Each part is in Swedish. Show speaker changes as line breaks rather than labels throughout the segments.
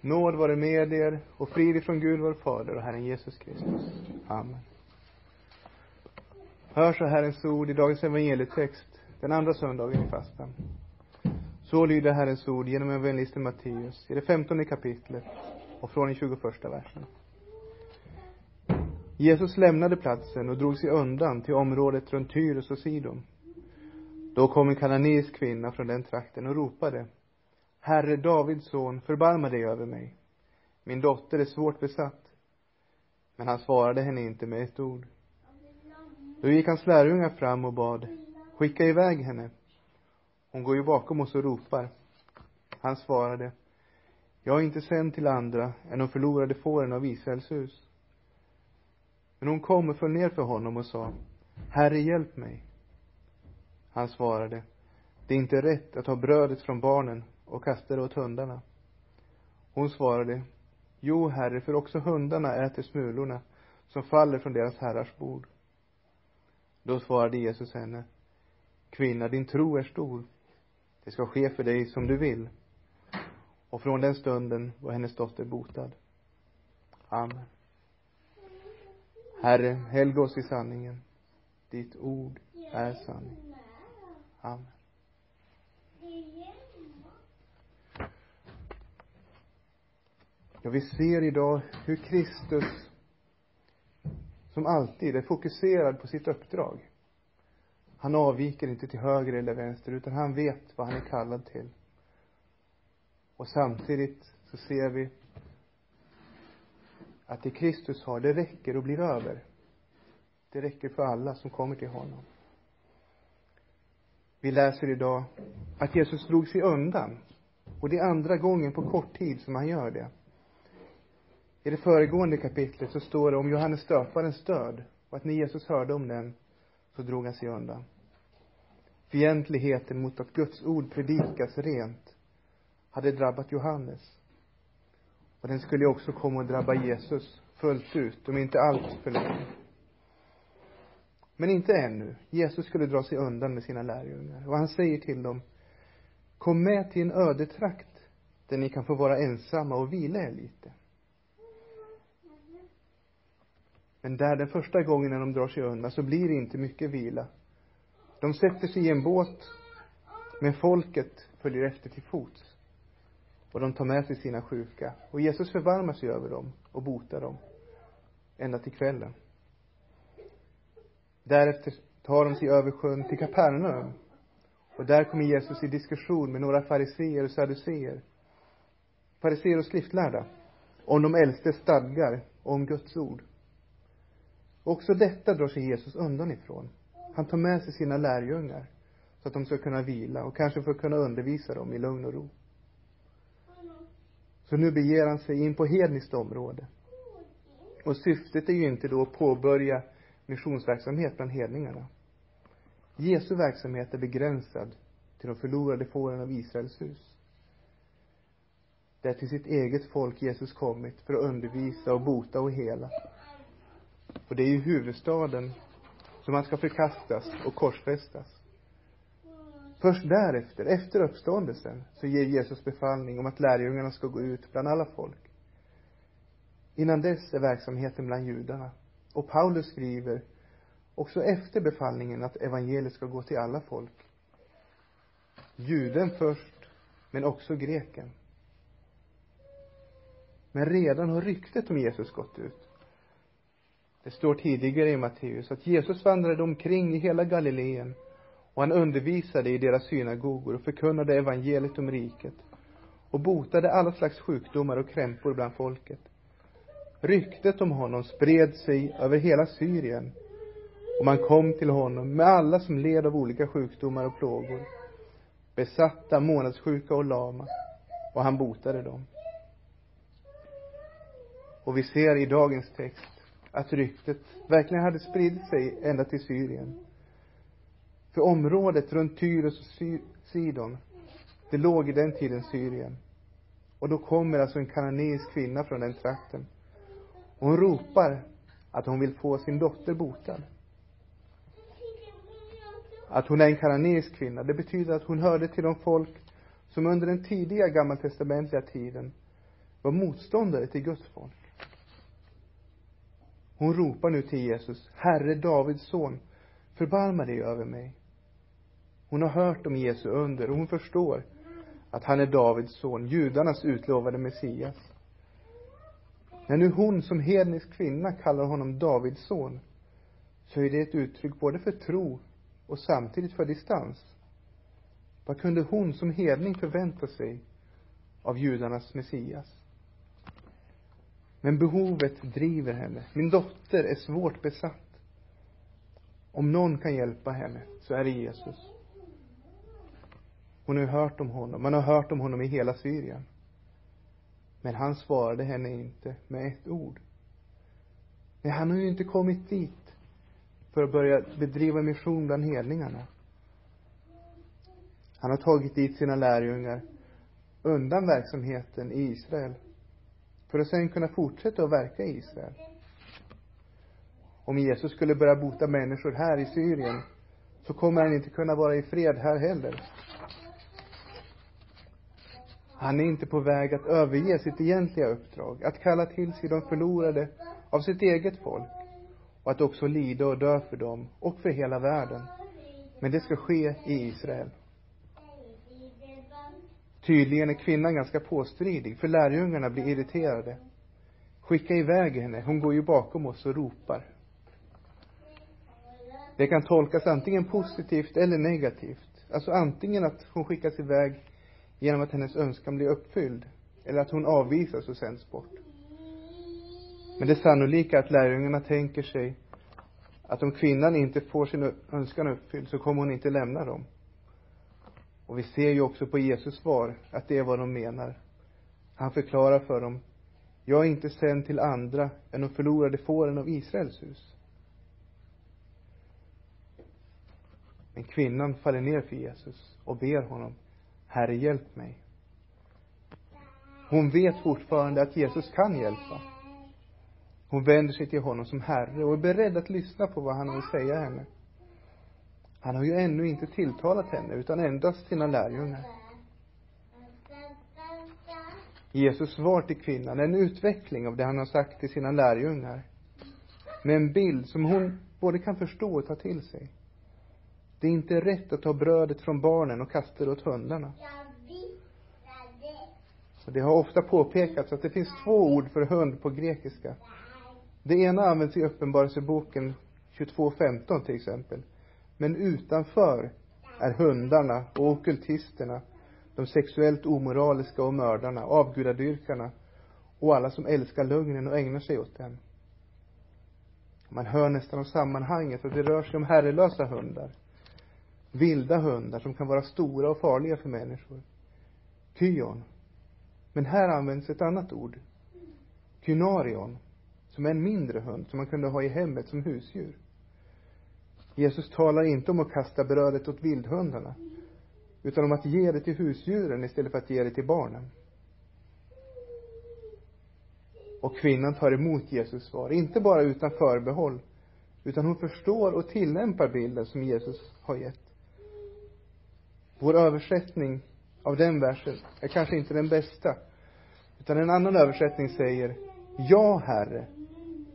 Nåd vare med er och frid ifrån Gud vår Fader och Herren Jesus Kristus. Amen. Hör så Herrens ord i dagens evangelietext, den andra söndagen i fastan. Så lyder Herrens ord genom evangelisten Matteus i det femtonde kapitlet och från den tjugoförsta versen. Jesus lämnade platsen och drog sig undan till området runt Tyrus och Sidon. Då kom en kananeisk kvinna från den trakten och ropade Herre Davids son, förbarma dig över mig. Min dotter är svårt besatt. Men han svarade henne inte med ett ord. Då gick hans lärjungar fram och bad, skicka iväg henne. Hon går ju bakom oss och ropar. Han svarade, jag är inte sänd till andra än de förlorade fåren av Israels hus. Men hon kom och föll ner för honom och sa, Herre, hjälp mig. Han svarade, det är inte rätt att ta brödet från barnen och kastade åt hundarna. Hon svarade, Jo, herre, för också hundarna äter smulorna som faller från deras herrars bord. Då svarade Jesus henne, Kvinna, din tro är stor. Det ska ske för dig som du vill. Och från den stunden var hennes dotter botad. Amen. Herre, helga oss i sanningen. Ditt ord är sanning. Amen. Ja, vi ser idag hur Kristus, som alltid, är fokuserad på sitt uppdrag. Han avviker inte till höger eller vänster, utan han vet vad han är kallad till. Och samtidigt så ser vi att det Kristus har, det räcker och blir över. Det räcker för alla som kommer till honom. Vi läser idag att Jesus drog sig undan. Och det är andra gången på kort tid som han gör det. I det föregående kapitlet så står det om Johannes döparens död och att när Jesus hörde om den så drog han sig undan. Fientligheten mot att Guds ord predikas rent hade drabbat Johannes. Och den skulle också komma att drabba Jesus fullt ut, om inte allt för länge. Men inte ännu. Jesus skulle dra sig undan med sina lärjungar. Och han säger till dem, kom med till en ödetrakt där ni kan få vara ensamma och vila er lite. Men där den första gången när de drar sig undan så blir det inte mycket vila. De sätter sig i en båt, men folket följer efter till fots. Och de tar med sig sina sjuka. Och Jesus förvarmar sig över dem och botar dem. Ända till kvällen. Därefter tar de sig över sjön till Kapernaum. Och där kommer Jesus i diskussion med några fariseer och saduceer. Fariseer och skriftlärda. Om de äldste stadgar om Guds ord. Också detta drar sig Jesus undan ifrån. Han tar med sig sina lärjungar så att de ska kunna vila och kanske få kunna undervisa dem i lugn och ro. Så nu beger han sig in på hedniskt område. Och syftet är ju inte då att påbörja missionsverksamhet bland hedningarna. Jesu verksamhet är begränsad till de förlorade fåren av Israels hus. Det är till sitt eget folk Jesus kommit för att undervisa och bota och hela. Och det är i huvudstaden som han ska förkastas och korsfästas. Först därefter, efter uppståndelsen, så ger Jesus befallning om att lärjungarna ska gå ut bland alla folk. Innan dess är verksamheten bland judarna. Och Paulus skriver också efter befallningen att evangeliet ska gå till alla folk. Juden först, men också greken. Men redan har ryktet om Jesus gått ut. Det står tidigare i Matteus att Jesus vandrade omkring i hela Galileen och han undervisade i deras synagogor och förkunnade evangeliet om riket och botade alla slags sjukdomar och krämpor bland folket. Ryktet om honom spred sig över hela Syrien och man kom till honom med alla som led av olika sjukdomar och plågor, besatta, månadssjuka och lama, och han botade dem. Och vi ser i dagens text att ryktet verkligen hade spridit sig ända till Syrien. För området runt Tyros och Sidon, det låg i den tiden Syrien. Och då kommer alltså en kananeisk kvinna från den trakten. Och hon ropar att hon vill få sin dotter botad. Att hon är en kananeisk kvinna, det betyder att hon hörde till de folk som under den tidiga gammaltestamentliga tiden var motståndare till Guds folk. Hon ropar nu till Jesus, Herre Davids son, förbarma dig över mig. Hon har hört om Jesu under och hon förstår att han är Davids son, judarnas utlovade Messias. När nu hon som hednisk kvinna kallar honom Davids son, så är det ett uttryck både för tro och samtidigt för distans. Vad kunde hon som hedning förvänta sig av judarnas Messias? Men behovet driver henne. Min dotter är svårt besatt. Om någon kan hjälpa henne, så är det Jesus. Hon har hört om honom. Man har hört om honom i hela Syrien. Men han svarade henne inte med ett ord. Nej, han har ju inte kommit dit för att börja bedriva mission bland hedningarna. Han har tagit dit sina lärjungar undan verksamheten i Israel för att sen kunna fortsätta att verka i Israel. Om Jesus skulle börja bota människor här i Syrien så kommer han inte kunna vara i fred här heller. Han är inte på väg att överge sitt egentliga uppdrag, att kalla till sig de förlorade av sitt eget folk och att också lida och dö för dem och för hela världen. Men det ska ske i Israel. Tydligen är kvinnan ganska påstridig, för lärjungarna blir irriterade. Skicka iväg henne, hon går ju bakom oss och ropar. Det kan tolkas antingen positivt eller negativt. Alltså antingen att hon skickas iväg genom att hennes önskan blir uppfylld, eller att hon avvisas och sänds bort. Men det sannolika är att lärjungarna tänker sig att om kvinnan inte får sin önskan uppfylld så kommer hon inte lämna dem. Och vi ser ju också på Jesus svar att det är vad de menar. Han förklarar för dem, jag är inte sänd till andra än de förlorade fåren av Israels hus. Men kvinnan faller ner för Jesus och ber honom, Herre hjälp mig. Hon vet fortfarande att Jesus kan hjälpa. Hon vänder sig till honom som Herre och är beredd att lyssna på vad han vill säga henne. Han har ju ännu inte tilltalat henne, utan endast sina lärjungar. Jesus svar till kvinnan är en utveckling av det han har sagt till sina lärjungar. Med en bild som hon både kan förstå och ta till sig. Det är inte rätt att ta brödet från barnen och kasta det åt hundarna. Och det har ofta påpekats att det finns två ord för hund på grekiska. Det ena används i Uppenbarelseboken 22.15 till exempel. Men utanför är hundarna och okultisterna, de sexuellt omoraliska och mördarna, avgudadyrkarna och alla som älskar lögnen och ägnar sig åt den. Man hör nästan om sammanhanget att det rör sig om herrelösa hundar. Vilda hundar som kan vara stora och farliga för människor. Kyon. Men här används ett annat ord. Kynarion. Som är en mindre hund som man kunde ha i hemmet som husdjur. Jesus talar inte om att kasta brödet åt vildhundarna, utan om att ge det till husdjuren istället för att ge det till barnen. Och kvinnan tar emot Jesus svar, inte bara utan förbehåll, utan hon förstår och tillämpar bilden som Jesus har gett. Vår översättning av den versen är kanske inte den bästa, utan en annan översättning säger Ja, Herre,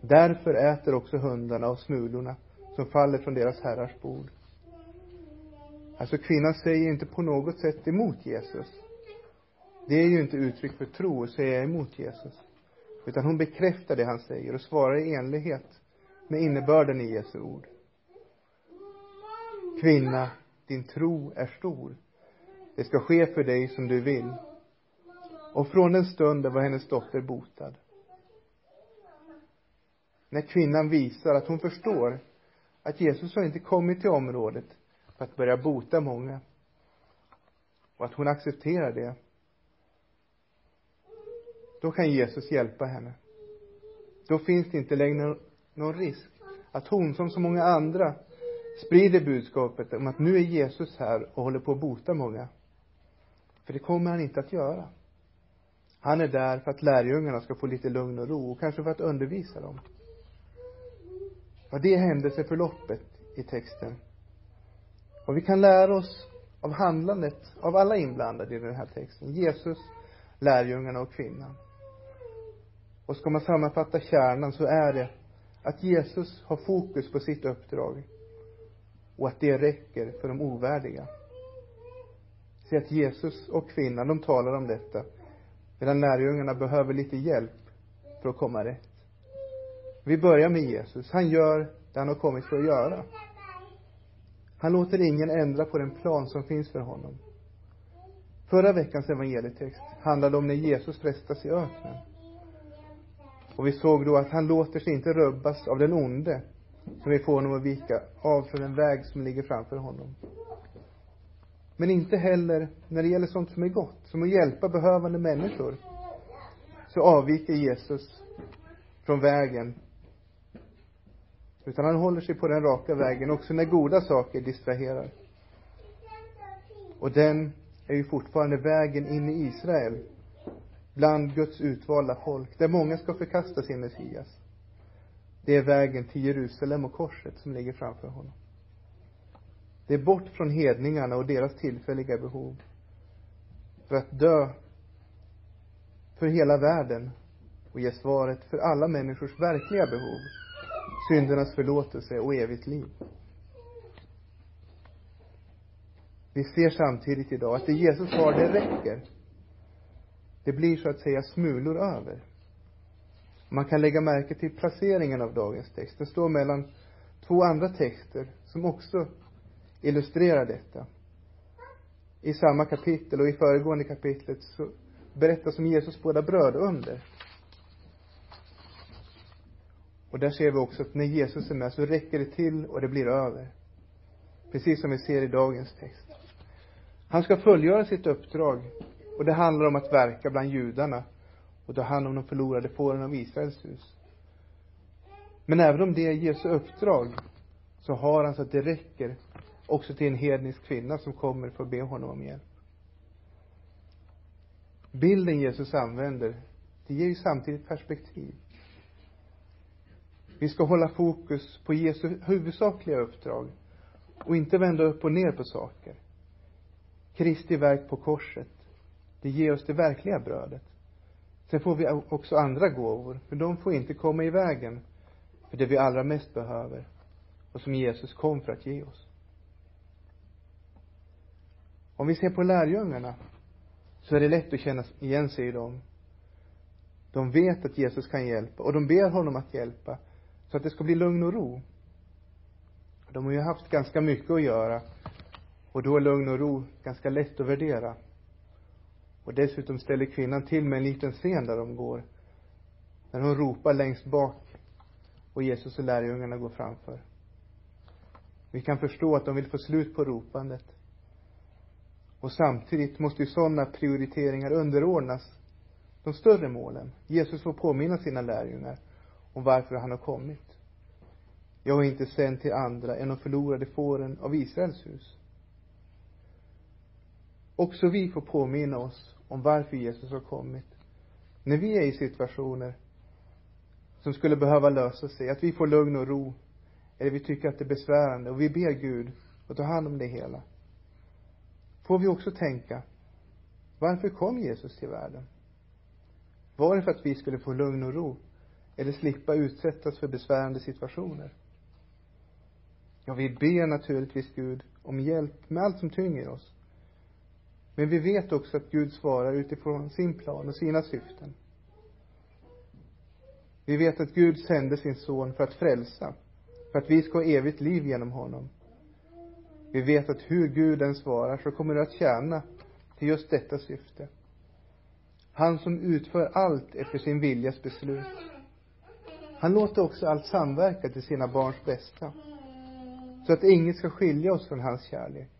därför äter också hundarna och smulorna som faller från deras herrars bord. Alltså kvinnan säger inte på något sätt emot Jesus. Det är ju inte uttryck för tro att säga emot Jesus. Utan hon bekräftar det han säger och svarar i enlighet med innebörden i Jesu ord. Kvinna, din tro är stor. Det ska ske för dig som du vill. Och från den stunden var hennes dotter botad. När kvinnan visar att hon förstår att Jesus har inte kommit till området för att börja bota många. Och att hon accepterar det. Då kan Jesus hjälpa henne. Då finns det inte längre någon risk att hon, som så många andra, sprider budskapet om att nu är Jesus här och håller på att bota många. För det kommer han inte att göra. Han är där för att lärjungarna ska få lite lugn och ro och kanske för att undervisa dem. Och det är händelseförloppet i texten. Och vi kan lära oss av handlandet av alla inblandade i den här texten. Jesus, lärjungarna och kvinnan. Och ska man sammanfatta kärnan så är det att Jesus har fokus på sitt uppdrag och att det räcker för de ovärdiga. Se att Jesus och kvinnan, de talar om detta medan lärjungarna behöver lite hjälp för att komma rätt. Vi börjar med Jesus. Han gör det han har kommit för att göra. Han låter ingen ändra på den plan som finns för honom. Förra veckans evangelietext handlade om när Jesus frestas i öknen. Och vi såg då att han låter sig inte rubbas av den onde som vill få honom att vika av från den väg som ligger framför honom. Men inte heller när det gäller sånt som är gott, som att hjälpa behövande människor, så avviker Jesus från vägen. Utan han håller sig på den raka vägen också när goda saker distraherar. Och den är ju fortfarande vägen in i Israel, bland Guds utvalda folk, där många ska förkasta sin Messias. Det är vägen till Jerusalem och korset som ligger framför honom. Det är bort från hedningarna och deras tillfälliga behov. För att dö för hela världen och ge svaret för alla människors verkliga behov. Syndernas förlåtelse och evigt liv. Vi ser samtidigt idag att det Jesus har, det räcker. Det blir så att säga smulor över. Man kan lägga märke till placeringen av dagens text. Den står mellan två andra texter som också illustrerar detta. I samma kapitel och i föregående kapitlet så berättas om Jesus båda brödunder. Och där ser vi också att när Jesus är med så räcker det till och det blir över. Precis som vi ser i dagens text. Han ska fullgöra sitt uppdrag och det handlar om att verka bland judarna och ta hand om de förlorade fåren av Israels hus. Men även om det är Jesu uppdrag så har han så att det räcker också till en hednisk kvinna som kommer för att be honom om hjälp. Bilden Jesus använder, det ger ju samtidigt perspektiv. Vi ska hålla fokus på Jesu huvudsakliga uppdrag och inte vända upp och ner på saker. Kristi verk på korset, det ger oss det verkliga brödet. Sen får vi också andra gåvor, men de får inte komma i vägen för det vi allra mest behöver och som Jesus kom för att ge oss. Om vi ser på lärjungarna så är det lätt att känna igen sig i dem. De vet att Jesus kan hjälpa och de ber honom att hjälpa så att det ska bli lugn och ro. De har ju haft ganska mycket att göra och då är lugn och ro ganska lätt att värdera. Och dessutom ställer kvinnan till med en liten scen där de går. När hon ropar längst bak och Jesus och lärjungarna går framför. Vi kan förstå att de vill få slut på ropandet. Och samtidigt måste ju sådana prioriteringar underordnas de större målen. Jesus får påminna sina lärjungar om varför han har kommit. Jag är inte sänd till andra än de förlorade fåren av Israels hus. Också vi får påminna oss om varför Jesus har kommit. När vi är i situationer som skulle behöva lösa sig, att vi får lugn och ro, eller vi tycker att det är besvärande och vi ber Gud att ta hand om det hela. Får vi också tänka, varför kom Jesus till världen? Var det för att vi skulle få lugn och ro? Eller slippa utsättas för besvärande situationer? Ja, vi ber naturligtvis Gud om hjälp med allt som tynger oss. Men vi vet också att Gud svarar utifrån sin plan och sina syften. Vi vet att Gud sände sin son för att frälsa, för att vi ska ha evigt liv genom honom. Vi vet att hur Gud än svarar så kommer det att tjäna till just detta syfte. Han som utför allt efter sin viljas beslut. Han låter också allt samverka till sina barns bästa. Så att inget ska skilja oss från hans kärlek.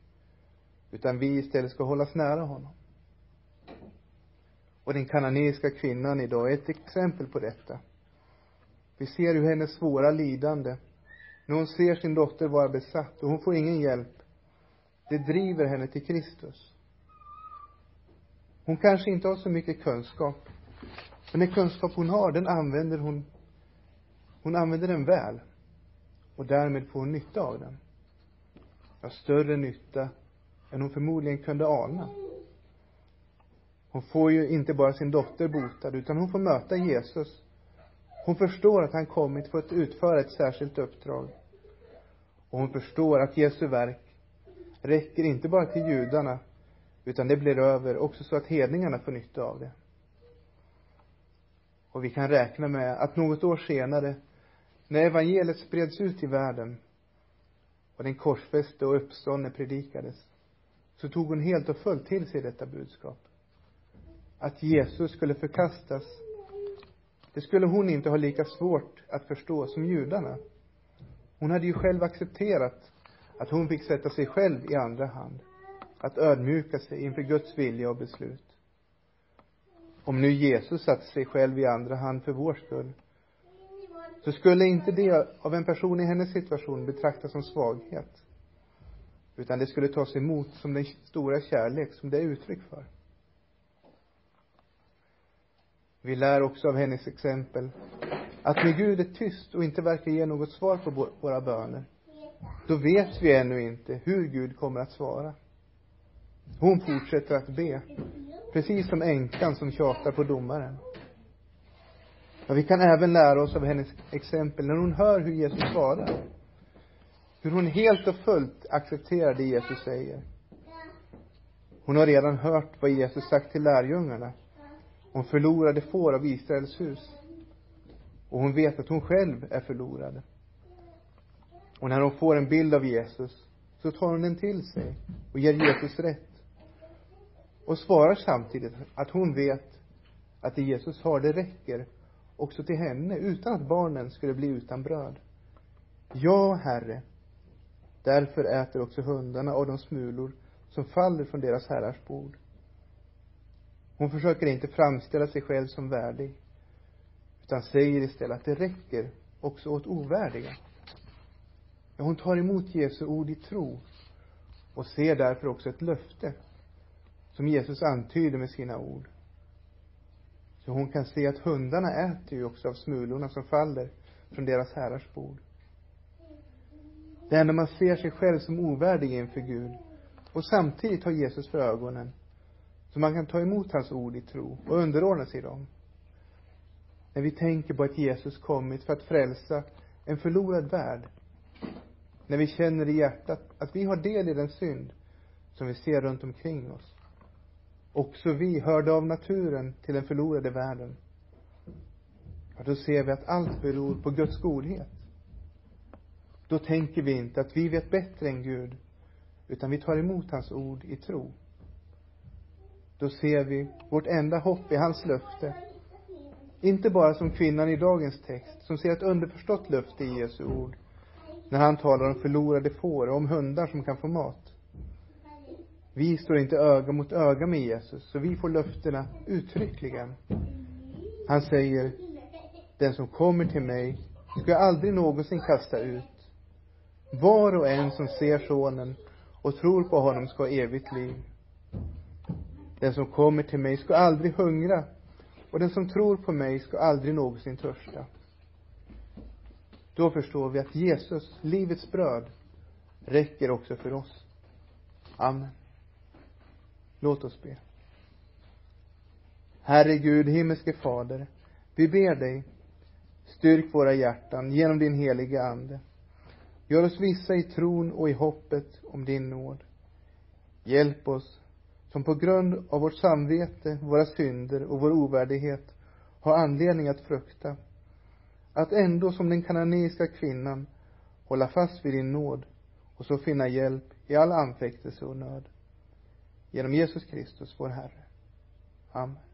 Utan vi istället ska hållas nära honom. Och den kananeiska kvinnan idag är ett exempel på detta. Vi ser hur hennes svåra lidande, när hon ser sin dotter vara besatt och hon får ingen hjälp, det driver henne till Kristus. Hon kanske inte har så mycket kunskap, men den kunskap hon har, den använder hon, hon använder den väl. Och därmed får hon nytta av den. Ja, större nytta än hon förmodligen kunde ana. Hon får ju inte bara sin dotter botad, utan hon får möta Jesus Hon förstår att han kommit för att utföra ett särskilt uppdrag. Och hon förstår att Jesu verk räcker inte bara till judarna, utan det blir över också så att hedningarna får nytta av det. Och vi kan räkna med att något år senare, när evangeliet spreds ut i världen och den korsfäste och uppståndne predikades, så tog hon helt och fullt till sig detta budskap. Att Jesus skulle förkastas, det skulle hon inte ha lika svårt att förstå som judarna. Hon hade ju själv accepterat att hon fick sätta sig själv i andra hand. Att ödmjuka sig inför Guds vilja och beslut. Om nu Jesus satte sig själv i andra hand för vår skull, så skulle inte det av en person i hennes situation betraktas som svaghet. Utan det skulle tas emot som den stora kärlek som det är uttryck för. Vi lär också av hennes exempel att när Gud är tyst och inte verkar ge något svar på våra böner, då vet vi ännu inte hur Gud kommer att svara. Hon fortsätter att be, precis som änkan som tjatar på domaren. Ja, vi kan även lära oss av hennes exempel när hon hör hur Jesus svarar. Hur hon helt och fullt accepterar det Jesus säger. Hon har redan hört vad Jesus sagt till lärjungarna om förlorade får av Israels hus. Och hon vet att hon själv är förlorad. Och när hon får en bild av Jesus så tar hon den till sig och ger Jesus rätt. Och svarar samtidigt att hon vet att det Jesus har, det räcker också till henne utan att barnen skulle bli utan bröd. Ja, Herre. Därför äter också hundarna av de smulor som faller från deras herrars bord. Hon försöker inte framställa sig själv som värdig, utan säger istället att det räcker också åt ovärdiga. Ja, hon tar emot Jesu ord i tro och ser därför också ett löfte som Jesus antyder med sina ord. Så hon kan se att hundarna äter ju också av smulorna som faller från deras herrars bord. Det är när man ser sig själv som ovärdig inför Gud och samtidigt har Jesus för ögonen så man kan ta emot hans ord i tro och underordna sig dem. När vi tänker på att Jesus kommit för att frälsa en förlorad värld. När vi känner i hjärtat att vi har del i den synd som vi ser runt omkring oss. Också vi hörde av naturen till den förlorade världen. Och då ser vi att allt beror på Guds godhet. Då tänker vi inte att vi vet bättre än Gud, utan vi tar emot hans ord i tro. Då ser vi vårt enda hopp i hans löfte. Inte bara som kvinnan i dagens text, som ser ett underförstått löfte i Jesu ord, när han talar om förlorade får och om hundar som kan få mat. Vi står inte öga mot öga med Jesus, så vi får löftena uttryckligen. Han säger, den som kommer till mig ska jag aldrig någonsin kasta ut. Var och en som ser sonen och tror på honom ska ha evigt liv. Den som kommer till mig ska aldrig hungra och den som tror på mig ska aldrig någonsin törsta. Då förstår vi att Jesus, livets bröd, räcker också för oss. Amen. Låt oss be. Herre Gud, himmelske Fader, vi ber dig, styrk våra hjärtan genom din heliga Ande. Gör oss vissa i tron och i hoppet om din nåd. Hjälp oss, som på grund av vårt samvete, våra synder och vår ovärdighet har anledning att frukta, att ändå som den kananeiska kvinnan hålla fast vid din nåd och så finna hjälp i all anfäktelse och nöd. Genom Jesus Kristus, vår Herre. Amen.